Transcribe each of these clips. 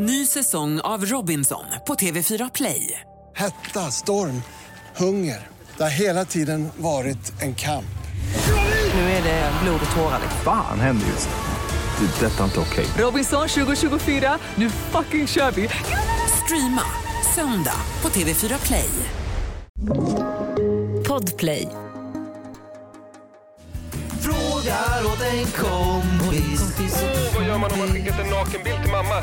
Ny säsong av Robinson på TV4 Play. Hetta, storm, hunger. Det har hela tiden varit en kamp. Nu är det blod och tårar. liksom. Fan händer just nu. Det. är Detta är inte okej. Robinson 2024, nu fucking kör vi! Streama söndag på TV4 Play. Podplay. Frågar åt en kompis. Vad gör man om man skickat en nakenbild till mamma?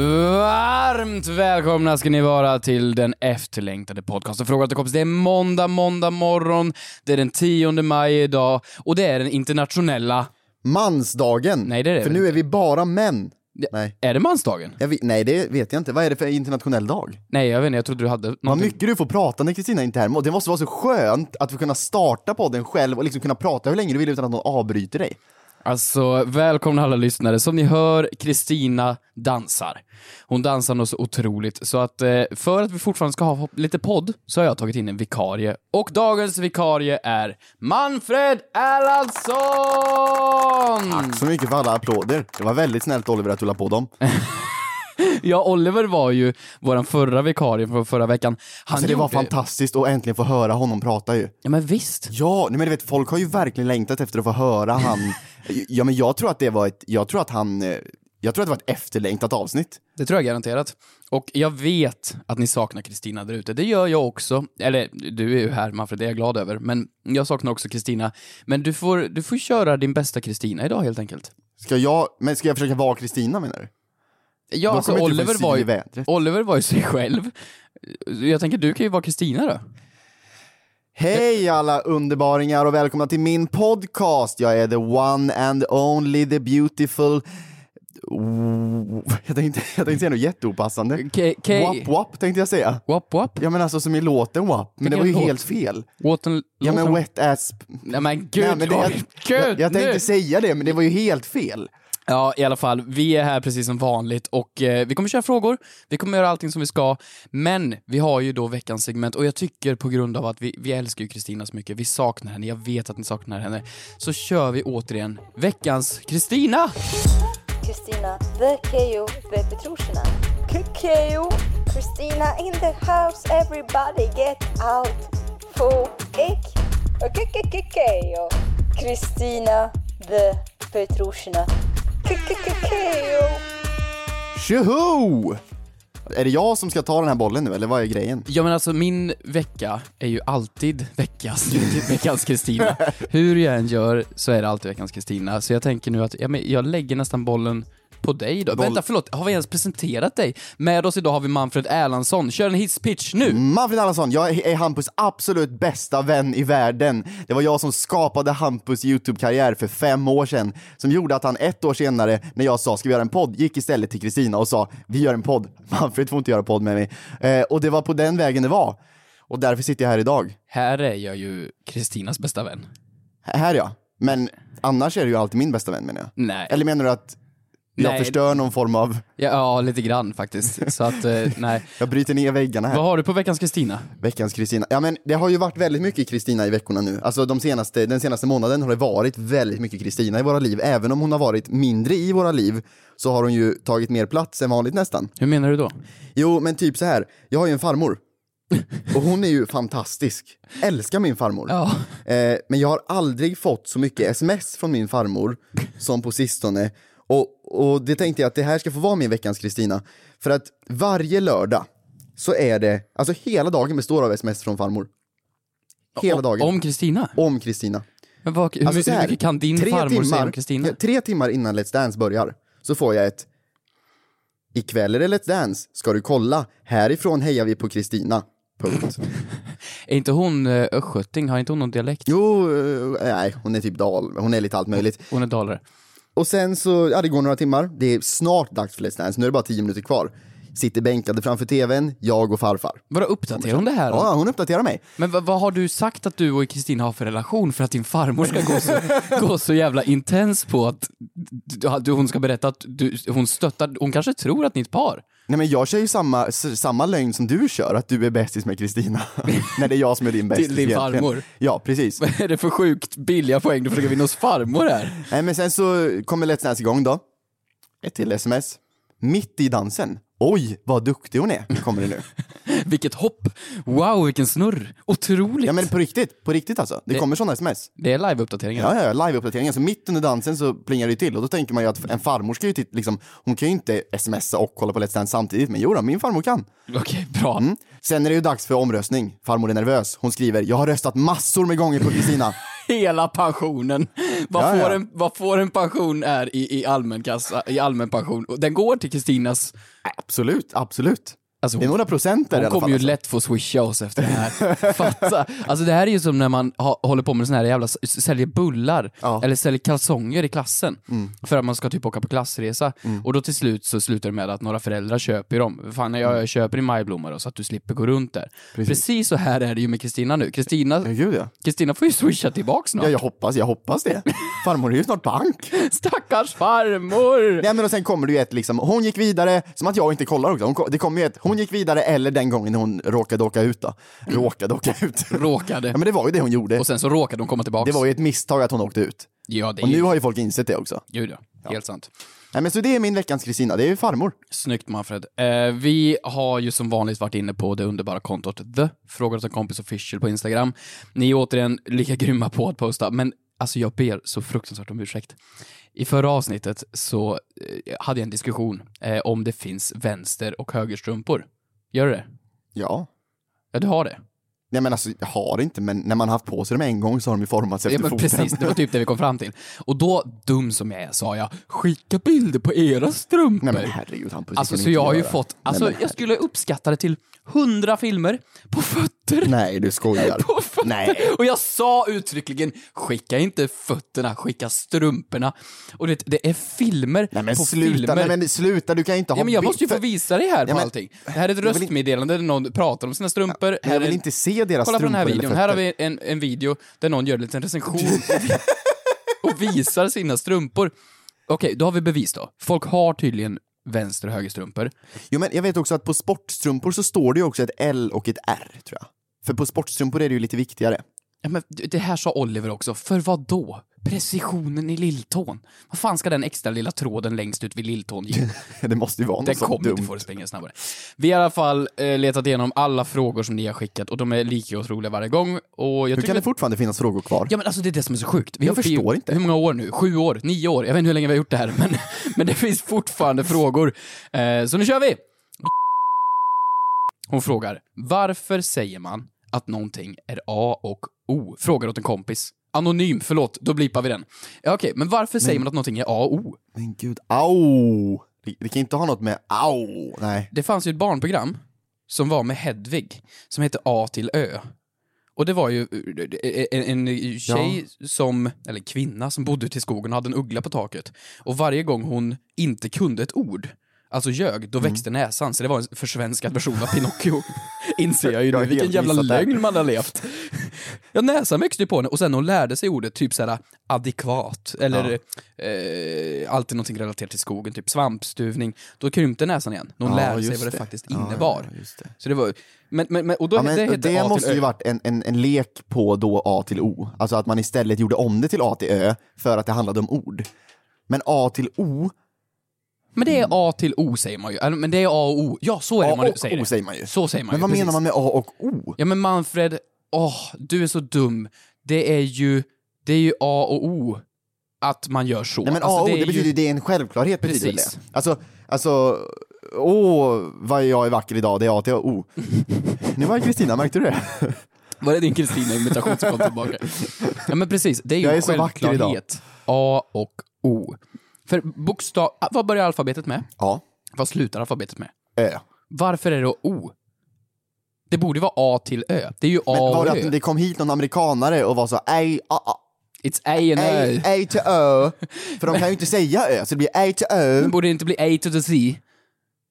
Varmt välkomna ska ni vara till den efterlängtade podcasten Fråga till kompis. Det är måndag, måndag morgon, det är den 10 maj idag och det är den internationella... Mansdagen! Nej, det är det För väl nu är vi bara män. Ja, Nej. Är det mansdagen? Jag vet, nej, det vet jag inte. Vad är det för internationell dag? Nej, jag vet inte, jag trodde du hade Vad någonting. mycket du får prata när Kristina inte är här. Det måste vara så skönt att få kunna starta podden själv och liksom kunna prata hur länge du vill utan att någon avbryter dig. Alltså, välkomna alla lyssnare. Som ni hör, Kristina dansar. Hon dansar något så otroligt, så att eh, för att vi fortfarande ska ha lite podd så har jag tagit in en vikarie. Och dagens vikarie är Manfred Erlandsson! Tack så mycket för alla applåder. Det var väldigt snällt Oliver att du la på dem. Ja, Oliver var ju våran förra vikarie från förra veckan. Han Alltså det var fantastiskt att äntligen få höra honom prata ju. Ja, men visst. Ja, nej, men du vet folk har ju verkligen längtat efter att få höra han. Ja men jag tror att det var ett, jag tror att han, eh, jag tror att det var ett efterlängtat avsnitt. Det tror jag garanterat. Och jag vet att ni saknar Kristina där ute. Det gör jag också. Eller, du är ju här Manfred, det är jag glad över. Men jag saknar också Kristina. Men du får, du får köra din bästa Kristina idag helt enkelt. Ska jag, men ska jag försöka vara Kristina menar du? Ja, alltså Oliver var, ju. Oliver var ju sig själv. Jag tänker, du kan ju vara Kristina då. Hej alla underbaringar och välkomna till min podcast. Jag är the one and only, the beautiful... Oh, Jag tänkte, jag tänkte säga något jätteopassande. K- K- Wap wap tänkte jag säga. Wap wap? Ja men alltså som i låten wap, men det var ju låt? helt fel. Låten... Ja men wet ass... Nej men gud, Nej, men det, jag, gud jag, jag tänkte nu. säga det men det var ju helt fel. Ja, i alla fall. Vi är här precis som vanligt och eh, vi kommer köra frågor, vi kommer göra allting som vi ska, men vi har ju då veckans segment och jag tycker på grund av att vi, vi älskar ju Kristina så mycket, vi saknar henne, jag vet att ni saknar henne, så kör vi återigen veckans Kristina! Kristina, the KO, the Petrushina. KO, Kristina in the house, everybody get out. Få ek, KKKKO, Kristina, the Petrushina. Tjoho! Är det jag som ska ta den här bollen nu eller vad är grejen? Ja men alltså min vecka är ju alltid veckans, veckans Kristina. Hur jag än gör så är det alltid veckans Kristina, så jag tänker nu att ja, men jag lägger nästan bollen på dig då. Boll- Vänta, förlåt, har vi ens presenterat dig? Med oss idag har vi Manfred Erlandsson. Kör en hisspitch nu! Manfred Erlandsson, jag är Hampus absolut bästa vän i världen. Det var jag som skapade Hampus YouTube-karriär för fem år sedan, som gjorde att han ett år senare, när jag sa ska vi göra en podd, gick istället till Kristina och sa vi gör en podd. Manfred får inte göra podd med mig. Eh, och det var på den vägen det var. Och därför sitter jag här idag. Här är jag ju Kristinas bästa vän. Här ja. Men annars är du ju alltid min bästa vän menar jag. Nej. Eller menar du att jag Nej. förstör någon form av, Ja, ja, lite grann faktiskt. Så att, eh, nej. jag bryter ner väggarna här. Vad har du på veckans Kristina? Veckans Kristina. Ja men det har ju varit väldigt mycket Kristina i veckorna nu. Alltså de senaste, den senaste månaden har det varit väldigt mycket Kristina i våra liv. Även om hon har varit mindre i våra liv så har hon ju tagit mer plats än vanligt nästan. Hur menar du då? Jo men typ så här. jag har ju en farmor. Och hon är ju fantastisk. Älskar min farmor. Ja. Eh, men jag har aldrig fått så mycket sms från min farmor som på sistone. Och, och det tänkte jag att det här ska få vara min veckans Kristina. För att varje lördag så är det, alltså hela dagen består av sms från farmor. Hela dagen. Om Kristina? Om Kristina. Men vad, hur, Alltså hur mycket kan din farmor säga timmar- om Kristina? Tre timmar innan Let's Dance börjar så får jag ett Ikväll är det Let's Dance, ska du kolla? Härifrån hejar vi på Kristina. Punkt. Är inte hon uh, östgöting? Har inte hon någon dialekt? Jo, eh, nej, hon är typ dal, hon är lite allt möjligt. Hon är dalare. Och sen så, ja det går några timmar, det är snart dags för Let's Dance, nu är det bara tio minuter kvar sitter bänkade framför tvn, jag och farfar. Vadå, uppdaterar hon det här? Ja, hon uppdaterar mig. Men vad, vad har du sagt att du och Kristina har för relation för att din farmor ska gå så, gå så jävla intens på att du, hon ska berätta att du, hon stöttar, hon kanske tror att ni är ett par? Nej men jag kör ju samma, samma lögn som du kör, att du är bästis med Kristina. När det är jag som är din bästis Till din egentligen. farmor. Ja, precis. Vad är det för sjukt billiga poäng du försöker vinna hos farmor här? Nej men sen så kommer Let's Dance igång då. Ett till sms. Mitt i dansen. Oj, vad duktig hon är, kommer det nu. Vilket hopp! Wow, vilken snurr! Otroligt! Ja men på riktigt, på riktigt alltså. Det Det- kommer sådana sms. Det är live-uppdateringar. Ja, ja, live-uppdateringen. Så mitt under dansen så plingar det till och då tänker man ju att en farmor ska ju titta, liksom, hon kan ju inte smsa och kolla på Let's Dance samtidigt, men jo då, min farmor kan. Okej, bra. Mm. Sen är det ju dags för omröstning. Farmor är nervös. Hon skriver, jag har röstat massor med gånger på Kristina. Hela pensionen. Vad, Ja, får ja. En, vad får en pension är i, i allmän kassa, i allmän pension? Den går till Kristinas... absolut, absolut. Alltså, Det är några procent Hon kommer ju alltså. lätt få swisha oss efter det här. Fatta. Alltså det här är ju som när man ha, håller på med sån här jävla, säljer bullar, Ja. Mm. eller säljer kalsonger i klassen. För att man ska typ åka på klassresa. Och då till slut så slutar det med att några föräldrar köper dem. Fan, jag, jag köper i majblommor så att du slipper gå runt där. Precis, Mm. Precis. så här är det ju med Kristina nu. Kristina, Ja. Kristina får ju swisha tillbaks snart. Ja, jag hoppas, jag hoppas det. Farmor är ju snart bank. Stackars farmor! Nej men och sen kommer det ju ett liksom, hon gick vidare, som att jag inte kollar också. Hon, det kommer ju ett, hon gick vidare eller den gången hon råkade åka ut då. Råkade åka ut. Råkade. Ja men det var ju det hon gjorde. Och sen så råkade hon komma tillbaks. Det var ju ett misstag att hon åkte ut. Ja, det är Och nu har ju folk insett det också. Gud ja. Helt sant. Nej men så det är min veckans Kristina, det är ju farmor. Snyggt Manfred. Eh, vi har ju som vanligt varit inne på det underbara kontot The Frågar åt en kompis official på Instagram. Ni är återigen lika grymma på att posta, men alltså jag ber så fruktansvärt om ursäkt. I förra avsnittet så eh, hade jag en diskussion eh, om det finns vänster och högerstrumpor. Gör det det? Ja. Ja, du har det. Nej men alltså, jag har det inte, men när man haft på sig dem en gång så har de ju formats efter Ja, men foten. precis, det var typ det vi kom fram till. Och då, dum som jag är, sa jag, skicka bilder på era strumpor. Nej men herregud Hampus, Alltså du så jag har ju fått, alltså Nej, jag skulle uppskatta det till hundra filmer på fötter. Nej du skojar. På fötter. Nej. Och jag sa uttryckligen, skicka inte fötterna, skicka strumporna. Och det, det är filmer Nej men på sluta, filmer. nej men sluta, du kan inte ha Ja men jag måste ju få visa dig här på men- allting. Det här är ett Jag röstmeddelande där någon pratar om sina strumpor. Här jag vill inte se deras Kolla på den här strumpor videon, här har vi en, en video där någon gör en liten recension och visar sina strumpor. Okej, då har vi bevis då. Folk har tydligen vänster och högerstrumpor. Jo men jag vet också att på sportstrumpor så står det ju också ett L och ett R tror jag. För på sportstrumpor är det ju lite viktigare. Ja, men det här sa Oliver också. För vad då? Precisionen i lilltån. Vad fan ska den extra lilla tråden längst ut vid lilltån ge? Det måste ju vara något Den kommer inte dumt. få det springa snabbare. Vi har i alla fall eh, letat igenom alla frågor som ni har skickat och de är lika otroliga varje gång. Och jag Hur kan det att- fortfarande finnas frågor kvar? Ja men alltså det är det som är så sjukt. Vi Jag har i- förstår inte. Hur många år nu? Sju år? Nio år? Jag vet inte hur länge vi har gjort det här, men, men det finns fortfarande frågor. Eh, så nu kör vi! Hon frågar, varför säger man att någonting är A och O? Frågar åt en kompis. Anonym, förlåt, då blipar vi den. Ja, Okej, men varför säger man att någonting är A och O? Men gud, au! Det, det kan inte ha något med au, nej. Det fanns ju ett barnprogram som var med Hedvig, som hette A till Ö. Och det var ju eh, en, en tjej som, eller kvinna som bodde ute i skogen och hade en uggla på taket. Och varje gång hon inte kunde ett ord, alltså ljög, då Mm. växte näsan. Så det var en försvenskad version av Pinocchio. Inser jag ju nu, vilken jävla det lögn man har levt. Ja, näsan växte ju på henne och sen hon lärde sig ordet, typ såhär adekvat, eller eh, alltid någonting relaterat till skogen, typ svampstuvning, då krympte näsan igen. När hon Ja, lärde sig vad det, det. faktiskt Ja, innebar. ja, just det. Så det var, men, men, men, och då Ja, men det det, måste ju varit en, en, en lek på då A till O. Alltså att man istället gjorde om det till A till Ö för att det handlade om ord. Men A till O, Men det är A till O säger man ju. Men det är A och O. Ja, så är det A man och säger O det. säger man ju. Så säger man men ju. vad precis. menar man med A och O? Ja men Manfred, åh, du är så dum. Det är ju, det är ju A och O att man gör så. Nej men Alltså, A och O, är det, ju- betyder ju, det är en självklarhet betyder Precis. det. Alltså, alltså, åh vad jag är vacker idag, det är A till O. nu var Kristina, märkte du det? Var det din Kristina-imitation som kom tillbaka? Ja men precis, det är ju Jag är en så vacker idag. självklarhet. A och O. För bokstav, vad börjar alfabetet med? Ja, Vad slutar alfabetet med? Ö. Varför är det då O? Det borde vara A till Ö. Det är ju A Men var och det Ö. att det kom hit någon amerikanare och var så, ej, a, a, It's A and Ö. ej, ej till Ö. För de kan ju inte säga Ö, så det blir ej till Ö. Borde det inte bli A to the C?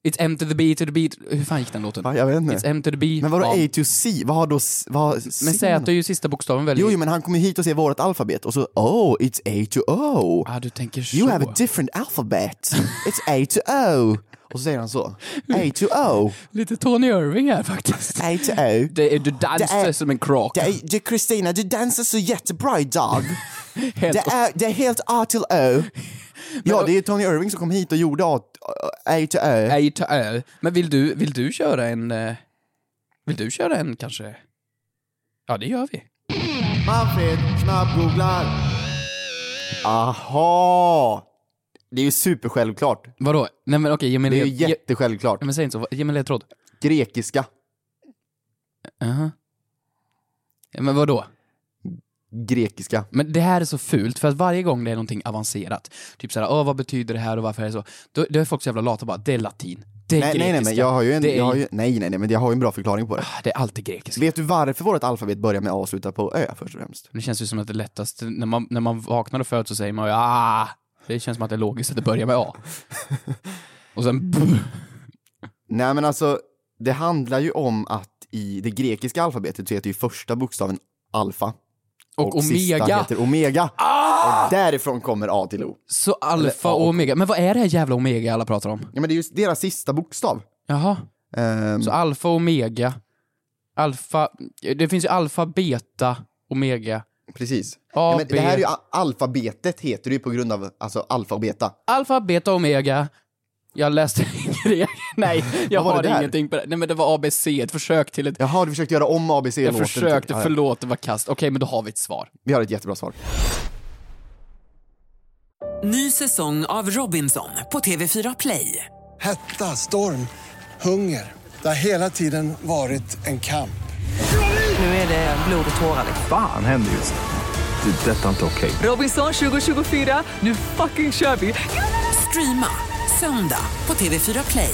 It's M to the B to the B, hur fan gick den låten? Va, jag vet inte. It's M to the B. Men vadå ja. A to C? Vad har då s- vad har C? Men Z är ju sista bokstaven väl? Jo, jo, men han kommer hit och ser vårt alfabet och så oh, it's A to O. Ah, du tänker så. You have a different alphabet. It's A to O. Och så säger han så. A to O. Lite Tony Irving här faktiskt. A to O. Det är, du dansar Det är- som en krak. Det är, det, Kristina, du dansar så jättebra idag. Helt- Det är, det är helt A till Ö. Ja, det är Tony Irving som kom hit och gjorde A, A to Ö. A to Ö. Men vill du, vill du köra en... eh, Vill du köra en kanske? Ja, det gör vi. Manfred snabbgooglar. Aha! Det är ju supersjälvklart. Vadå? Nej men okej, ge mig Det är ju led- ge- jättesjälvklart. Nej, men säg inte så, ge mig ledtråd. Grekiska. Jaha. Ja, men vadå? Grekiska. Men det här är så fult, för att varje gång det är någonting avancerat, typ såhär, åh vad betyder det här och varför är det så? Då, då är folk så jävla lata bara, det är latin, det är Nej, grekiska. nej, nej, men jag har ju en, det är, jag har ju, nej, nej, nej, men jag har ju en bra förklaring på det. det är alltid grekiska. Vet du varför vårt alfabet börjar med A och slutar på Ö först och främst? Det känns ju som att det är lättast, när man, när man vaknar och föds så säger man ju ah! Det känns som att det är logiskt att det börjar med A. Och sen. Nej men alltså, det handlar ju om att i det grekiska alfabetet så heter ju första bokstaven alfa. Och, sista omega. heter omega. Och därifrån kommer A till O. Så alfa och och- omega. Men vad är det här jävla omega alla pratar om? Ja men det är just deras sista bokstav. Jaha. Ehm, Så alfa och omega. Alfa, det finns ju alfa, beta, omega. precis. A, Ja, det här är ju alfabetet heter det ju på grund av alltså alfa och beta. Alfa, beta, omega. Jag läste. Nej, jag har det där? ingenting på det. Nej men det var ABC, ett försök till ett... Jaha, du försökte göra om ABC-låten. Jag försökte, till- förlåt, det var kast. Okej, men då har vi ett svar. Vi har ett jättebra svar. Ny säsong av Robinson på TV4 Play. Hetta, storm, hunger. Det har hela tiden varit en kamp. Nu är det blod och tårar. Fan händer just nu. Det. är Detta är inte okej. Robinson 2024, nu fucking kör vi! Streama söndag på TV4 Play.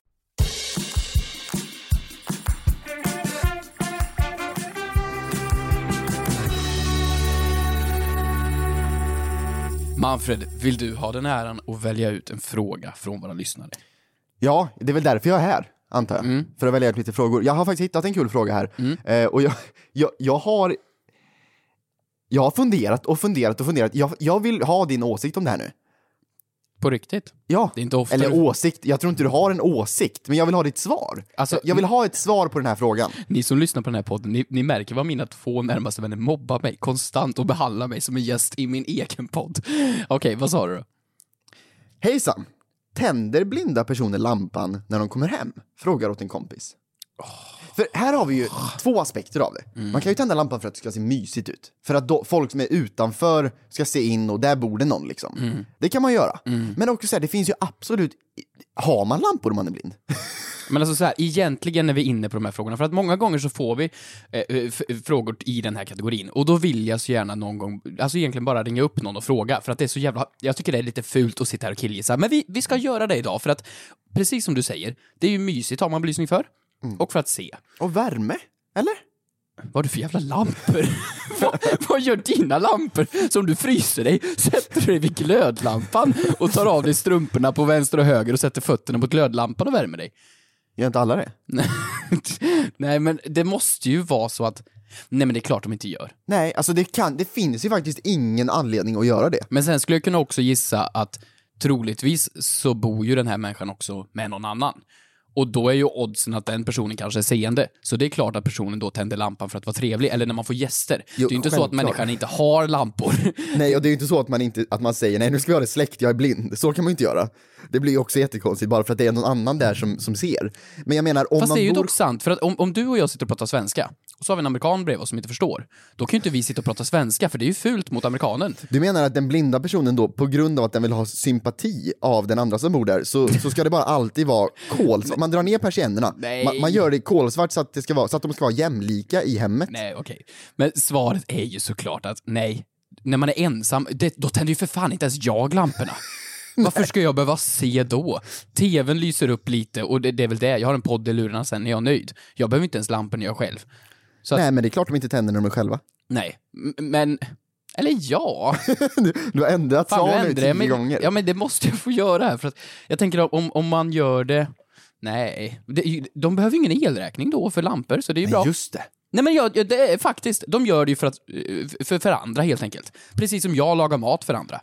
Manfred, vill du ha den äran att välja ut en fråga från våra lyssnare? Ja, det är väl därför jag är här, antar jag. Mm. För att välja ut lite frågor. Jag har faktiskt hittat en kul fråga här. Eh, och jag, jag, jag har... Jag har funderat och funderat och funderat. Jag, jag vill ha din åsikt om det här nu. På riktigt? Ja. Det är inte ofta Eller du- åsikt, jag tror inte du har en åsikt, men jag vill ha ditt svar. Alltså- jag vill ha ett svar på den här frågan. Ni som lyssnar på den här podden, ni, ni märker vad mina två närmaste vänner mobbar mig konstant och behandlar mig som en gäst i min egen podd. Okej, vad sa du då? Hejsan! Tänder blinda personer lampan när de kommer hem? Frågar åt en kompis. För här har vi ju två aspekter av det. Mm. Man kan ju tända lampan för att det ska se mysigt ut. För att då, folk som är utanför ska se in och där bor det någon liksom. Mm. Det kan man göra. Men också så här, det finns ju absolut, har man lampor om man är blind? Men alltså så här, egentligen är vi inne på de här frågorna, för att många gånger så får vi eh, f- frågor i den här kategorin, och då vill jag så gärna någon gång, alltså egentligen bara ringa upp någon och fråga, för att det är så jävla, jag tycker det är lite fult att sitta här och killgissa, men vi, vi ska göra det idag, för att, precis som du säger, det är ju mysigt, har man belysning för, och för att se. Och värme? Eller? Vad har du för jävla lampor? vad, vad gör dina lampor? Som du fryser dig, sätter du dig vid glödlampan och tar av dig strumporna på vänster och höger och sätter fötterna på glödlampan och värmer dig. Gör inte alla det? Nej, men det måste ju vara så att... Nej, men det är klart de inte gör. Nej, alltså det, kan, det finns ju faktiskt ingen anledning att göra det. Men sen skulle jag kunna också gissa att troligtvis så bor ju den här människan också med någon annan. Och då är ju oddsen att den personen kanske är seende. Så det är klart att personen då tänder lampan för att vara trevlig. Eller när man får gäster. Jo, det är ju inte så att människan inte har lampor. Nej, och det är ju inte så att man, inte, att man säger nej nu ska vi ha det släckt, jag är blind. Så kan man ju inte göra. Det blir ju också jättekonstigt bara för att det är någon annan där som, som ser. Men jag menar om Fast man det är ju bor... dock sant, för att om, om du och jag sitter och pratar svenska, och så har vi en amerikan bredvid oss som inte förstår, då kan ju inte vi sitta och prata svenska, för det är ju fult mot amerikanen. Du menar att den blinda personen då, på grund av att den vill ha sympati av den andra som bor där, så, så ska det bara alltid vara kolsvart? Man drar ner persiennerna, man, man gör det kolsvart så att, det ska vara, så att de ska vara jämlika i hemmet. Nej, okej. Men svaret är ju såklart att nej. När man är ensam, det, då tänder ju för fan inte ens jag lamporna. Varför ska jag behöva se då? TVn lyser upp lite och det, det är väl det. Jag har en podd i lurarna sen när jag är nöjd. Jag behöver inte ens lampor när jag är själv. Så att, Nej men det är klart de inte tänder när de är själva. nej. Men, eller ja. Du, du har ändrat svar nu tio gånger. Ja, men det måste jag få göra här. För att jag tänker om, om man gör det... Nej, de behöver ju ingen elräkning då för lampor, så det är ju bra. Just det. Nej men jag, jag- det är faktiskt, de gör det ju för, att, eh, för, för andra helt enkelt. Precis som jag lagar mat för andra.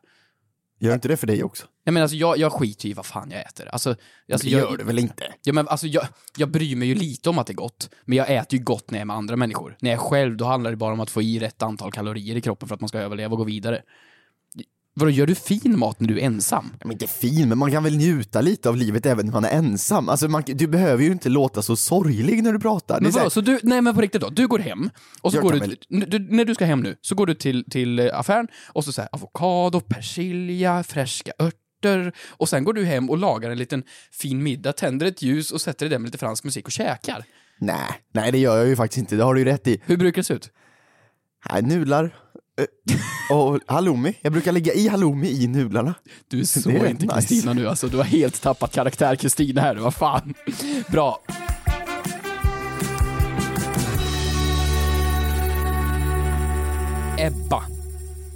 Gör inte det för dig också? Nej men alltså jag, jag skiter ju i vad fan jag äter. Alltså, alltså det jag, gör du väl inte? Ja men alltså jag, jag bryr mig ju lite om att det är gott. Men jag äter ju gott när jag är med andra människor. När jag är själv, då handlar det bara om att få i rätt antal kalorier i kroppen för att man ska överleva och gå vidare. Vadå, gör du fin mat när du är ensam? Men inte fin, men man kan väl njuta lite av livet även när man är ensam. Alltså man, du behöver ju inte låta så sorglig när du pratar. Men så vadå, så du, nej men på riktigt då, du går hem, och så går du, du, när du ska hem nu, så går du till, till eh, affären, och så säger avokado, persilja, färska örter, och sen går du hem och lagar en liten fin middag, tänder ett ljus och sätter dig där med lite fransk musik och käkar. Nej, nej det gör jag ju faktiskt inte, det har du ju rätt i. Hur brukar det se ut? Nej, nudlar och halloumi. Jag brukar lägga i halloumi i nudlarna. Du är så är inte nice. Kristina nu alltså, du har helt tappat karaktär Kristina här, vad fan. Bra. Ebba.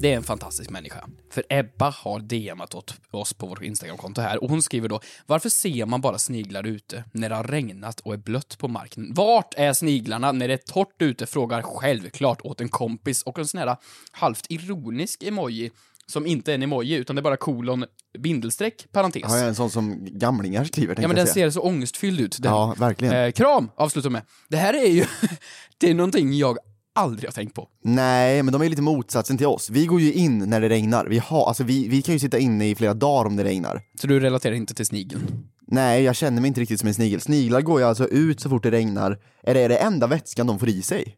Det är en fantastisk människa. För Ebba har DMat åt oss på vårt Instagramkonto här och hon skriver då Varför ser man bara sniglar ute när det har regnat och är blött på marken? Vart är sniglarna när det är torrt ute? Frågar självklart åt en kompis och en sån här halvt ironisk emoji som inte är en emoji utan det är bara kolon bindelstreck parentes. Jag en sån som gamlingar skriver Ja men den ser så ångestfylld ut. Den. Ja, verkligen. Eh, kram, avslutar med. Det här är ju, det är någonting jag aldrig har tänkt på. Nej, men de är lite motsatsen till oss. Vi går ju in när det regnar. Vi, har, alltså vi, vi kan ju sitta inne i flera dagar om det regnar. Så du relaterar inte till snigeln? Nej, jag känner mig inte riktigt som en snigel. Sniglar går ju alltså ut så fort det regnar. Är det det enda vätskan de får i sig?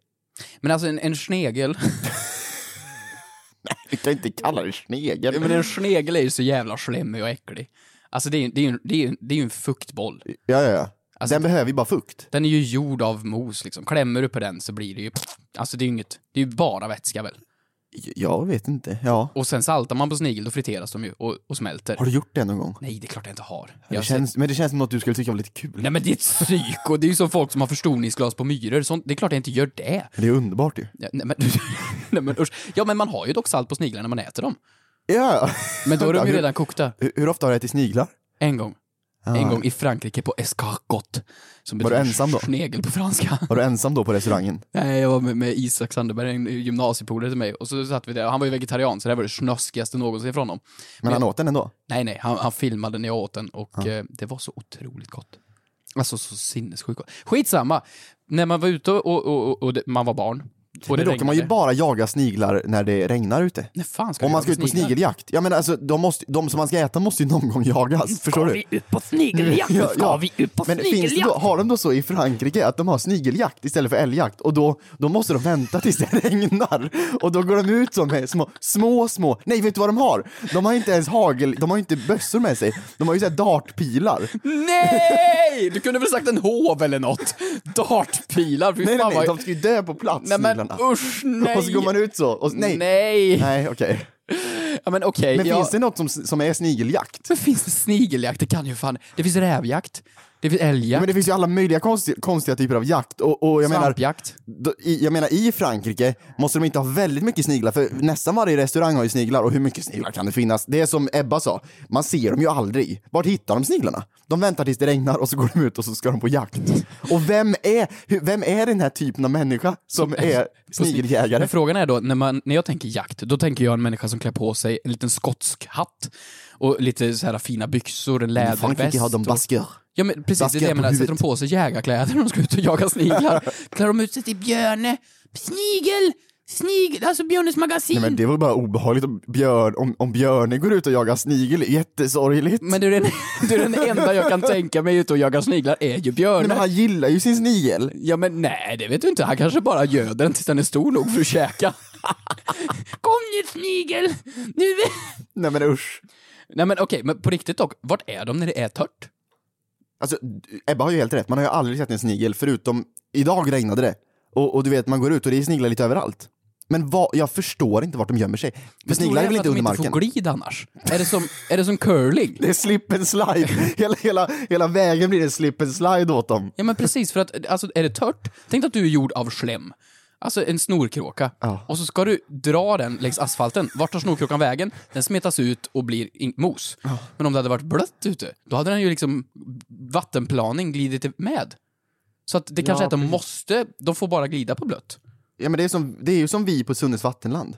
Men alltså en, en snegel, Vi kan inte kalla det snegel. Men en snegel är ju så jävla slemmig och äcklig. Alltså det är ju det är, det är, det är en fuktboll. Ja, ja, ja. Alltså, Den behöver ju bara fukt. Den är ju gjord av mos liksom. Klämmer du på den så blir det ju, alltså det är ju inget, det är ju bara vätska väl. Jag vet inte, ja. Och sen saltar man på snigel, då friteras de ju och, och smälter. Har du gjort det någon gång? Nej, det är klart jag inte har. Jag Det känns, men det känns som något du skulle tycka var lite kul. Nej men det är ett psyko, det är ju som folk som har förstoringsglas på myror, Sånt, det är klart jag inte gör det. Det är underbart ju. Ja, nej, men, nej men usch. Ja men man har ju dock salt på sniglarna när man äter dem. Ja. Men då är de ju redan kokta. Hur, hur ofta har du ätit sniglar? En gång. Ah. En gång i Frankrike på escargot. Som Var du ensam då? Snegel på franska. Var du ensam då på restaurangen? Nej, jag var med, med Isak Sanderberg, en gymnasiepolare till mig, och så satt vi där, han var ju vegetarian, så det här var det snuskigaste någonsin från honom. Men han åt den ändå? Nej, nej, han, han filmade när jag åt den och Ja. eh, det var så otroligt gott. Alltså så sinnessjukt gott. Skitsamma! När man var ute och, och, och, och man var barn, Men då kan man ju regnade. bara jaga sniglar när det regnar ute. När fan ska Om man ska ut på sniglar? snigeljakt. Ja men alltså, de, måste, de som man ska äta måste ju någon gång jagas. Förstår du? ut på snigeljakt? Nu ska vi ut på Men finns det då, har de då så i Frankrike att de har snigeljakt istället för älgjakt? Och då, då måste de vänta tills det regnar. Och då går de ut så med små, små, små, nej vet du vad de har? De har inte ens hagel, de har inte bössor med sig. De har ju såhär dartpilar. Nej! Du kunde väl sagt en hov eller något? Dartpilar, fy Nej nej fan nej, vad... de ska ju dö på plats Nej men sniglarna. usch, nej! Och så går man ut så, och nej. Nej! Nej okej. Ja men okej, Men jag... finns det något som, som är snigeljakt? Men finns det snigeljakt? Det kan ju fan... Det finns rävjakt, det finns Ja, älgjakt, men det finns ju alla möjliga konstiga, konstiga typer av jakt och, och jag menar, svampjakt. då, i, jag menar i Frankrike måste de inte ha väldigt mycket sniglar för nästan varje restaurang har ju sniglar och hur mycket sniglar kan det finnas? Det är som Ebba sa, man ser dem ju aldrig. Vart hittar de sniglarna? De väntar tills det regnar och så går de ut och så ska de på jakt. Och vem är, vem är den här typen av människa som är snigeljägare? Men frågan är då, när, man, när jag tänker jakt, då tänker jag en människa som klär på sig en liten skotsk hatt och lite så här fina byxor, en läderväst. Frankrike har de och- basker. Ja men precis, det är det jag menar. Sätter de på sig jägarkläder när de ska ut och jaga sniglar? Klär de ut sig till björne? Snigel! Snigel! Alltså Björnes magasin! Nej, men det var bara obehagligt om, björn, om, om björnen går ut och jagar snigel, jättesorgligt. Men det är, den, det är den enda jag kan tänka mig ute och jaga sniglar är ju Nej, björnen. men han gillar ju sin snigel. Ja men nej, det vet du inte. Han kanske bara göder den tills den är stor nog för att käka. Kom nu snigel! Nu... Nej men usch. Nej men okej, men på riktigt dock, vart är de när det är tört? Alltså, Ebba har ju helt rätt, man har ju aldrig sett en snigel förutom, idag regnade det. Och, och du vet, man går ut och det är sniglar lite överallt. Men vad, jag förstår inte vart de gömmer sig. För sniglar är väl inte under att de marken? inte får glid annars? Är det som, är det som curling? Det är slip and slide. hela, hela, hela vägen blir det slip and slide åt dem. Ja men precis, för att alltså, är det tört, tänk att du är gjord av slem. Alltså en snorkråka. Ja. Och så ska du dra den längs asfalten. Vart tar snorkråkan vägen? Den smetas ut och blir mos. Men om det hade varit blött ute, då hade den ju liksom vattenplaning glidit med. Så att det kanske Ja, är att de precis. måste, de får bara glida på blött. Ja men det är, som, det är ju som vi på Sunnes vattenland.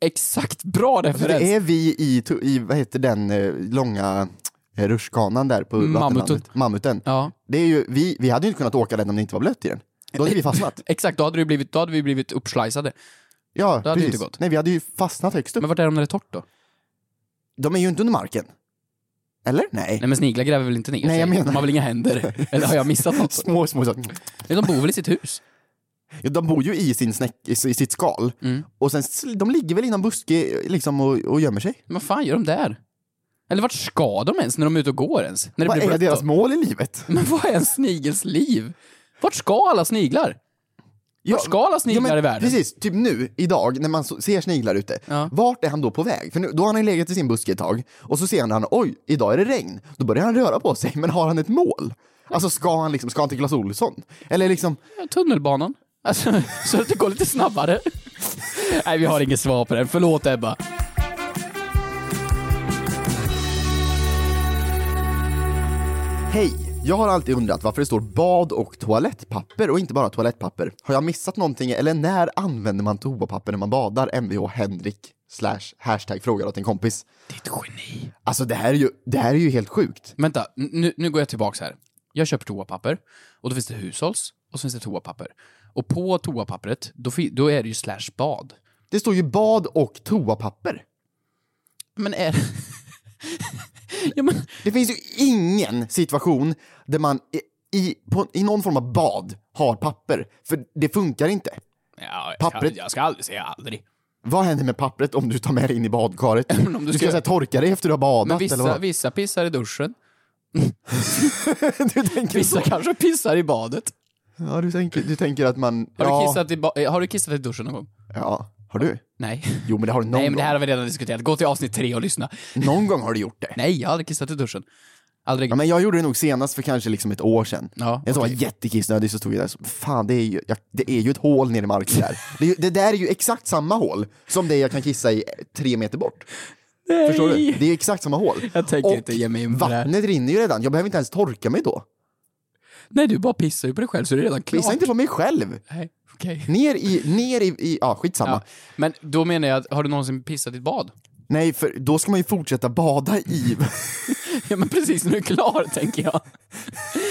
Exakt, bra referens! det är vi i, i vad heter den eh, långa eh, rutschkanan där på Mammuten. vattenlandet? Mammuten. Ja, Det är ju, vi, vi hade ju inte kunnat åka den om det inte var blött i den. Då hade vi fastnat. exakt, då hade, det blivit, då hade vi blivit uppslicade. Ja, Det hade ju precis. inte gått. Nej, vi hade ju fastnat högst upp. Men vart är de när det är torrt då? De är ju inte under marken. Eller? Nej. Nej men sniglar gräver väl inte ner Nej, sig? jag menar- De har väl inga händer? Eller har jag missat något? Små, små så. Nej, De bor väl i sitt hus? Ja, de bor ju i, sin snäck, i i sitt skal. Mm. Och sen, s- de ligger väl i någon buske liksom och, och gömmer sig. Men vad fan gör de där? Eller vart ska de ens när de är ute och går ens? När det Vad blir är blött deras då? mål i livet? Men vad är en snigels liv? Vart ska alla sniglar? Vart ska alla sniglar men i världen? Precis, typ nu, idag, när man så, ser sniglar ute. Ja. Vart är han då på väg? För nu, då har han ju legat i sin buske ett tag, och så ser han, han oj, idag är det regn. Då börjar han röra på sig, men har han ett mål? Alltså ska han liksom, ska han till Clas Ohlson? Eller liksom, Ja, Tunnelbanan. Alltså, så att det går lite snabbare. Nej, vi har inget svar på den. Förlåt Ebba. hej, jag har alltid undrat varför det står bad och toalettpapper och inte bara toalettpapper. Har jag missat någonting, eller när använder man toapapper när man badar? Mvh Henrik slash hashtag frågar åt en kompis. Ditt geni. Alltså det här är ju, det här är ju helt sjukt. Vänta, nu, nu går jag tillbaks här. Jag köper toapapper, och då finns det hushålls, och så finns det toapapper. Och på toapappret, då, då är det ju slash bad. Det står ju bad och toapapper. Men är ja, men, Det finns ju ingen situation där man i, i, på, i någon form av bad har papper, för det funkar inte. ja, jag, Pappret- ska, jag ska aldrig säga aldrig. Vad händer med pappret om du tar med det in i badkaret? om du du ska, ska- säga torka dig efter du har badat Men eller vissa, vad? vissa pissar i duschen. du tänker Vissa så? kanske pissar i badet. Ja, du tänker, du tänker att man... Har, ja, du kissat i eh, har du kissat i duschen någon gång? Ja, har du? Nej. Jo, men det har du någon Nej, men det här gång. har vi redan diskuterat. Gå till avsnitt tre och lyssna. Någon gång har du gjort det. Nej, jag har aldrig kissat i duschen. Aldrig. Ja, men jag gjorde det nog senast för kanske liksom ett år sedan. Ja, jag var okej. jättekissnödig så stod jag där så, fan det är ju, jag, det är ju ett hål nere i marken där. Det, är ju- det där är ju exakt samma hål som det jag kan kissa i tre meter bort. Nej. Förstår du? Det är ju exakt samma hål. Jag tänker inte ge mig in på det här. vattnet rinner ju redan, jag behöver inte ens torka mig då. Nej, du bara pissar ju på dig själv så är det redan klart. Pissa inte på mig själv. Nej, okej. Ner i, ner i, i ja skitsamma. Ja. Men då menar jag har du någonsin pissat i ett bad? Nej, för då ska man ju fortsätta bada i. Ja, men precis när du är klar, tänker jag.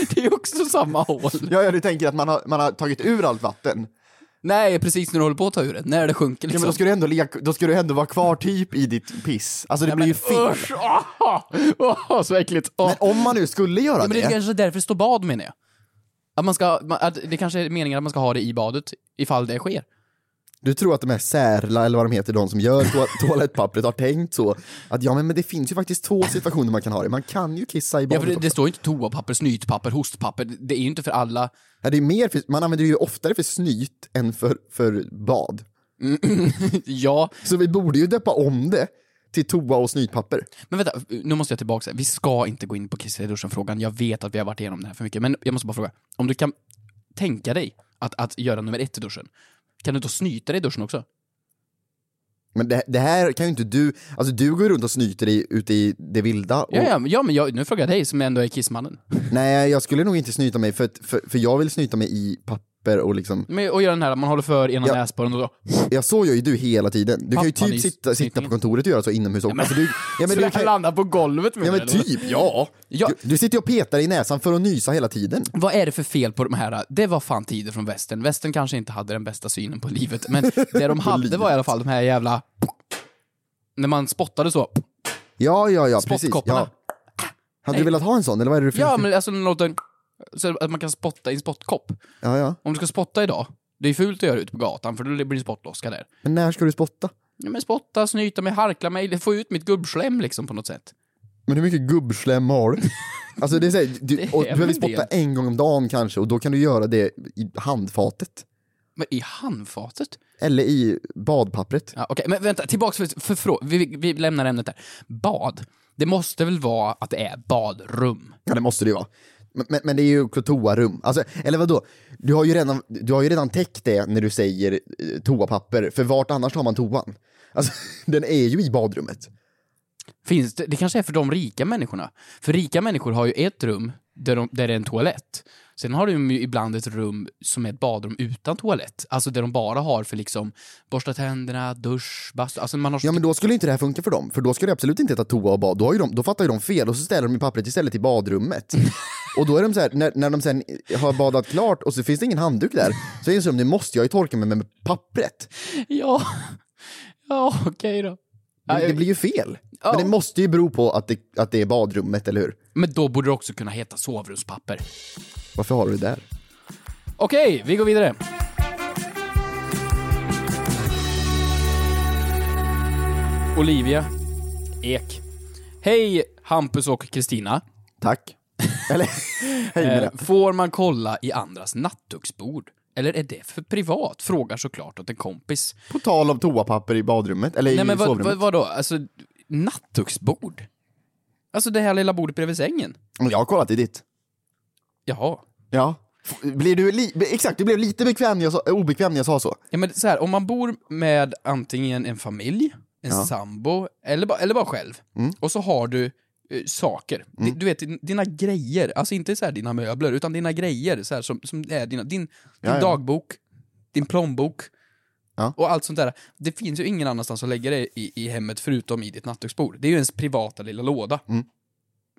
Det är ju också samma hål. ja, ja, du tänker att man har, man har tagit ur allt vatten. Nej, precis när du håller på att ta ur det. När det sjunker Ja, liksom. men då ska, du ändå ligga, då ska du ändå vara kvar typ i ditt piss. Alltså det Ja, blir men ju fel. Usch, åh, åh, så äckligt. Åh. Men om man nu skulle göra Ja, men det är det. kanske därför det står bad menar jag. Att man ska, att det kanske är meningen att man ska ha det i badet ifall det sker. Du tror att de här Särla, eller vad de heter, de som gör to toalettpappret har tänkt så. Att ja, men, men det finns ju faktiskt två situationer man kan ha det. Man kan ju kissa i Ja, badet för det, det också. står ju inte toapapper, snytpapper, hostpapper. Det är ju inte för alla. Ja, det är mer för, man använder det ju oftare för snyt än för, för bad. Ja, Så vi borde ju döpa om det till toa och snytpapper. men vänta, nu måste jag tillbaka. Vi ska inte gå in på i duschen-frågan. Jag vet att vi har varit igenom det här för mycket, men jag måste bara fråga. Om du kan tänka dig att, att göra nummer ett i duschen, kan du då snyta dig i duschen också? Men det, det här kan ju inte du, alltså du går runt och snyter dig ute i det vilda. Och, Ja, ja, ja men jag, nu frågar jag dig som ändå är kissmannen. Nej, jag skulle nog inte snyta mig för, för, för jag vill snyta mig i papper papper och liksom Men, och göra den här, man håller för ena Ja. näsborren och så. Ja så gör ju du hela tiden. Du kan ju typ sitta, sitta på kontoret och göra så inomhus också. Alltså, du, ja, men så du kan, landar på golvet med ja men eller? typ, ja. Ja. Du, du sitter och petar i näsan för att nysa hela tiden. Vad är det för fel på de här? Det var fan tider från västern. Västern kanske inte hade den bästa synen på livet, men det de hade var i alla fall de här jävla... När man spottade så. Ja, ja, ja, precis. Ja. Hade du velat ha en sån, eller vad är det för... Ja, men alltså den låter... Så att man kan spotta i en spottkopp. ja, ja. Om du ska spotta idag, det är fult att göra ute på gatan för då blir det spottloska där. Men när ska du spotta? Ja, men spotta, snyta mig, harkla mig, få ut mitt gubbslem liksom på något sätt. Men hur mycket gubbslem har du? Alltså det är så här, du, Det och du behöver spotta del. en gång om dagen kanske och då kan du göra det i handfatet. Men i handfatet? Eller i badpappret. Ja, Okej, men vänta, tillbaks för, för vi, vi, vi lämnar ämnet där. Bad. Det måste väl vara att det är badrum? Ja det måste det ju vara. Men, men, det är ju också toarum. Alltså, eller vadå? Du har, ju redan, du har ju redan täckt det när du säger eh, toapapper, för vart annars har man toan? Alltså, den är ju i badrummet. Finns det, det kanske är för de rika människorna. För rika människor har ju ett rum där, de, där det är en toalett. Sen har de ju ibland ett rum som är ett badrum utan toalett. Alltså där de bara har för liksom borsta tänderna, dusch, bastu. Alltså man har Ja men då skulle inte det här funka för dem, för då ska det absolut inte heta toa och bad. Då, har ju de, då fattar ju de fel och så ställer de ju pappret istället i badrummet. och då är de så här, när, när de sen har badat klart och så finns det ingen handduk där, så inser de nu måste jag ju torka mig med, med pappret. Ja, ja okej då. Ja, Det, det blir ju fel. Ja. Men det måste ju bero på att det, att det är badrummet, eller hur? Men då borde det också kunna heta sovrumspapper. Varför har du det där? Okej, vi går vidare. Olivia Ek. Hej Hampus och Kristina. Tack. Eller, hej med Eh, det. får man kolla i andras nattduksbord? Eller är det för privat? Frågar såklart åt en kompis. På tal om toapapper i badrummet, eller i Nej men vad, sovrummet. vad, vadå? Alltså, nattduksbord? Alltså det här lilla bordet bredvid sängen? Jag har kollat i ditt. Jaha. Ja. Blir du li- exakt, du blev lite bekväm när jag sa, obekväm när jag sa så. Ja men så här, om man bor med antingen en familj, en Ja. sambo, eller, ba, eller bara själv, Mm. och så har du eh, saker, Di- du vet din- dina grejer, alltså inte så här dina möbler, utan dina grejer så här, som, som är dina, din, din Ja, ja. dagbok, din plånbok, Ja. och allt sånt där. Det finns ju ingen annanstans att lägga det i, i hemmet förutom i ditt nattduksbord. Det är ju ens privata lilla låda. Mm.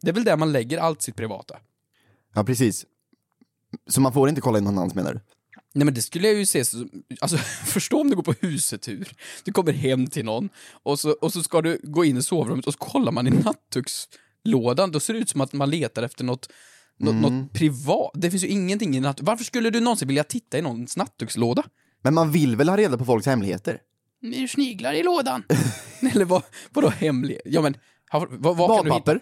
Det är väl där man lägger allt sitt privata. Ja, precis. Så man får inte kolla in någon annans menar du? Nej men det skulle jag ju se som, alltså förstå om du går på husetur, du kommer hem till någon och så, och så ska du gå in i sovrummet och så kollar man i nattdukslådan, då ser det ut som att man letar efter något, något, Mm. något privat. Det finns ju ingenting i natt... Varför skulle du någonsin vilja titta i någons nattdukslåda? Men man vill väl ha reda på folks hemligheter? Det är sniglar i lådan. Eller vad, vadå hemlig? Ja men, vad, vad kan du hitta?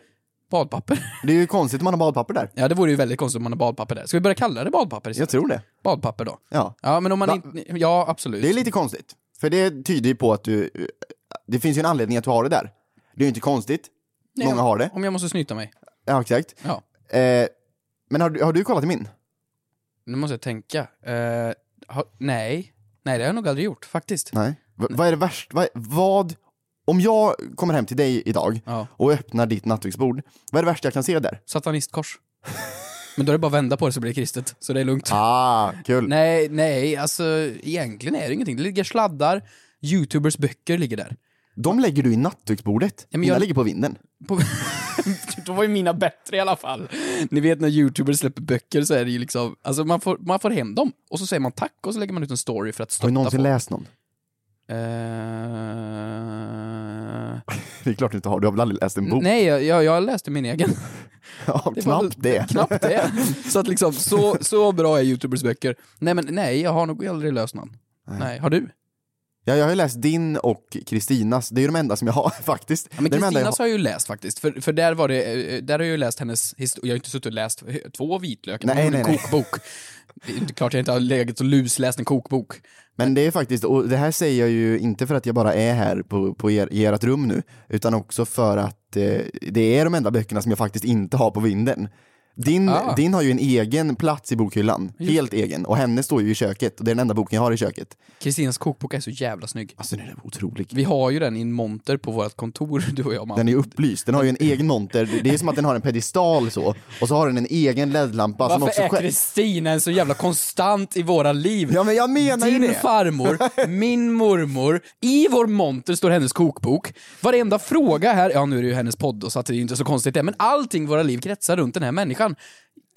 Badpapper? Det är ju konstigt om man har badpapper där. Ja det vore ju väldigt konstigt om man har badpapper där. Ska vi börja kalla det badpapper Jag istället? tror det. Badpapper då? Ja. Ja men om man Va? inte... Ja absolut. Det är lite konstigt. För det tyder ju på att du... Det finns ju en anledning att du har det där. Det är ju inte konstigt. Nej, Många har det. Om jag måste snyta mig. Ja, exakt. Ja. Eh, men har, du- har du kollat i min? Nu måste jag tänka. Eh, ha, nej. Nej, det har jag nog aldrig gjort, faktiskt. Nej. V- vad är det värst? Vad, vad... Om jag kommer hem till dig idag Ja. och öppnar ditt nattduksbord, vad är det värsta jag kan se där? Satanistkors. Men då är det bara att vända på det så blir det kristet, så det är lugnt. Ah, kul. Nej, nej, alltså egentligen är det ingenting. Det ligger sladdar, youtubers böcker ligger där. De lägger du i nattduksbordet. men Mina jag- ligger på vinden. På... Då var ju mina bättre i alla fall. Ni vet när youtubers släpper böcker så är det ju liksom, alltså man får, man får hem dem och så säger man tack och så lägger man ut en story för att Har stötta du någonsin folk. läst någon? Eh, Det är klart du inte har, du har väl aldrig läst en bok? Nej, jag, jag, läste min egen. ja, Det knappt väl- det. Knappt det. Så att liksom, så, så bra är youtubers böcker. Nej men nej, jag har nog aldrig löst någon. Nej, har du? Ja, jag har ju läst din och Kristinas, det är ju de enda som jag har faktiskt. Ja, men Kristinas har jag ju läst faktiskt, för, för där var det, eh, där har jag ju läst hennes historia, jag har inte suttit och läst två vitlökar, Nej, nej, nej, en nej. kokbok. Det är inte klart jag inte har legat och lusläst en kokbok. Men det är faktiskt, och det här säger jag ju inte för att jag bara är här på, på er, i ert rum nu, utan också för att eh, det är de enda böckerna som jag faktiskt inte har på vinden. Din, Ah. din har ju en egen plats i bokhyllan, helt egen. Och hennes står ju i köket och det är den enda boken jag har i köket. Kristinas kokbok är så jävla snygg. Alltså den är otrolig. Vi har ju den i en monter på vårt kontor, du och jag man. Den är ju upplyst, den har ju en egen monter. Det är som att den har en pedestal så. Och så har den en egen LED-lampa som Varför också är. Kristina en så jävla konstant i våra liv? Ja men jag menar ju Din det. farmor, min mormor, i vår monter står hennes kokbok. Varenda fråga här, ja nu är det ju hennes podd så att det är inte så konstigt det, men allting i våra liv kretsar runt den här människan.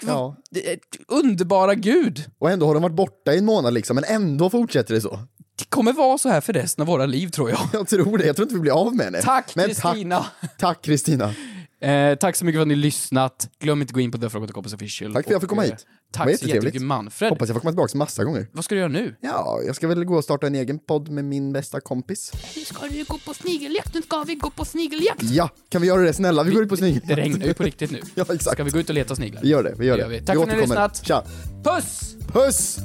Ja. Det är- Underbara gud! Och ändå har de varit borta i en månad liksom, men ändå fortsätter det så. Det kommer vara så här för resten av våra liv tror jag. Jag tror det, jag tror inte vi blir av med henne. Tack Kristina! Tack, Kristina. Eh, tack så mycket för att ni lyssnat. Glöm inte att gå in på The Kompis Official. Tack för att jag fick komma hit. Tack så jättemycket Manfred. Hoppas jag får komma tillbaka massa gånger. Vad ska du göra nu? Ja, jag ska väl gå och starta en egen podd med min bästa kompis. Nu ska vi gå på snigeljakt, nu ska vi gå på snigeljakt. Ja, kan vi göra det snälla? Vi går ut på snigel. Det regnar ju på riktigt nu. Ja, exakt. Ska vi gå ut och leta sniglar? Vi gör det, vi gör Det det. gör vi. Tack för att ni har lyssnat. Tja. Puss! Puss!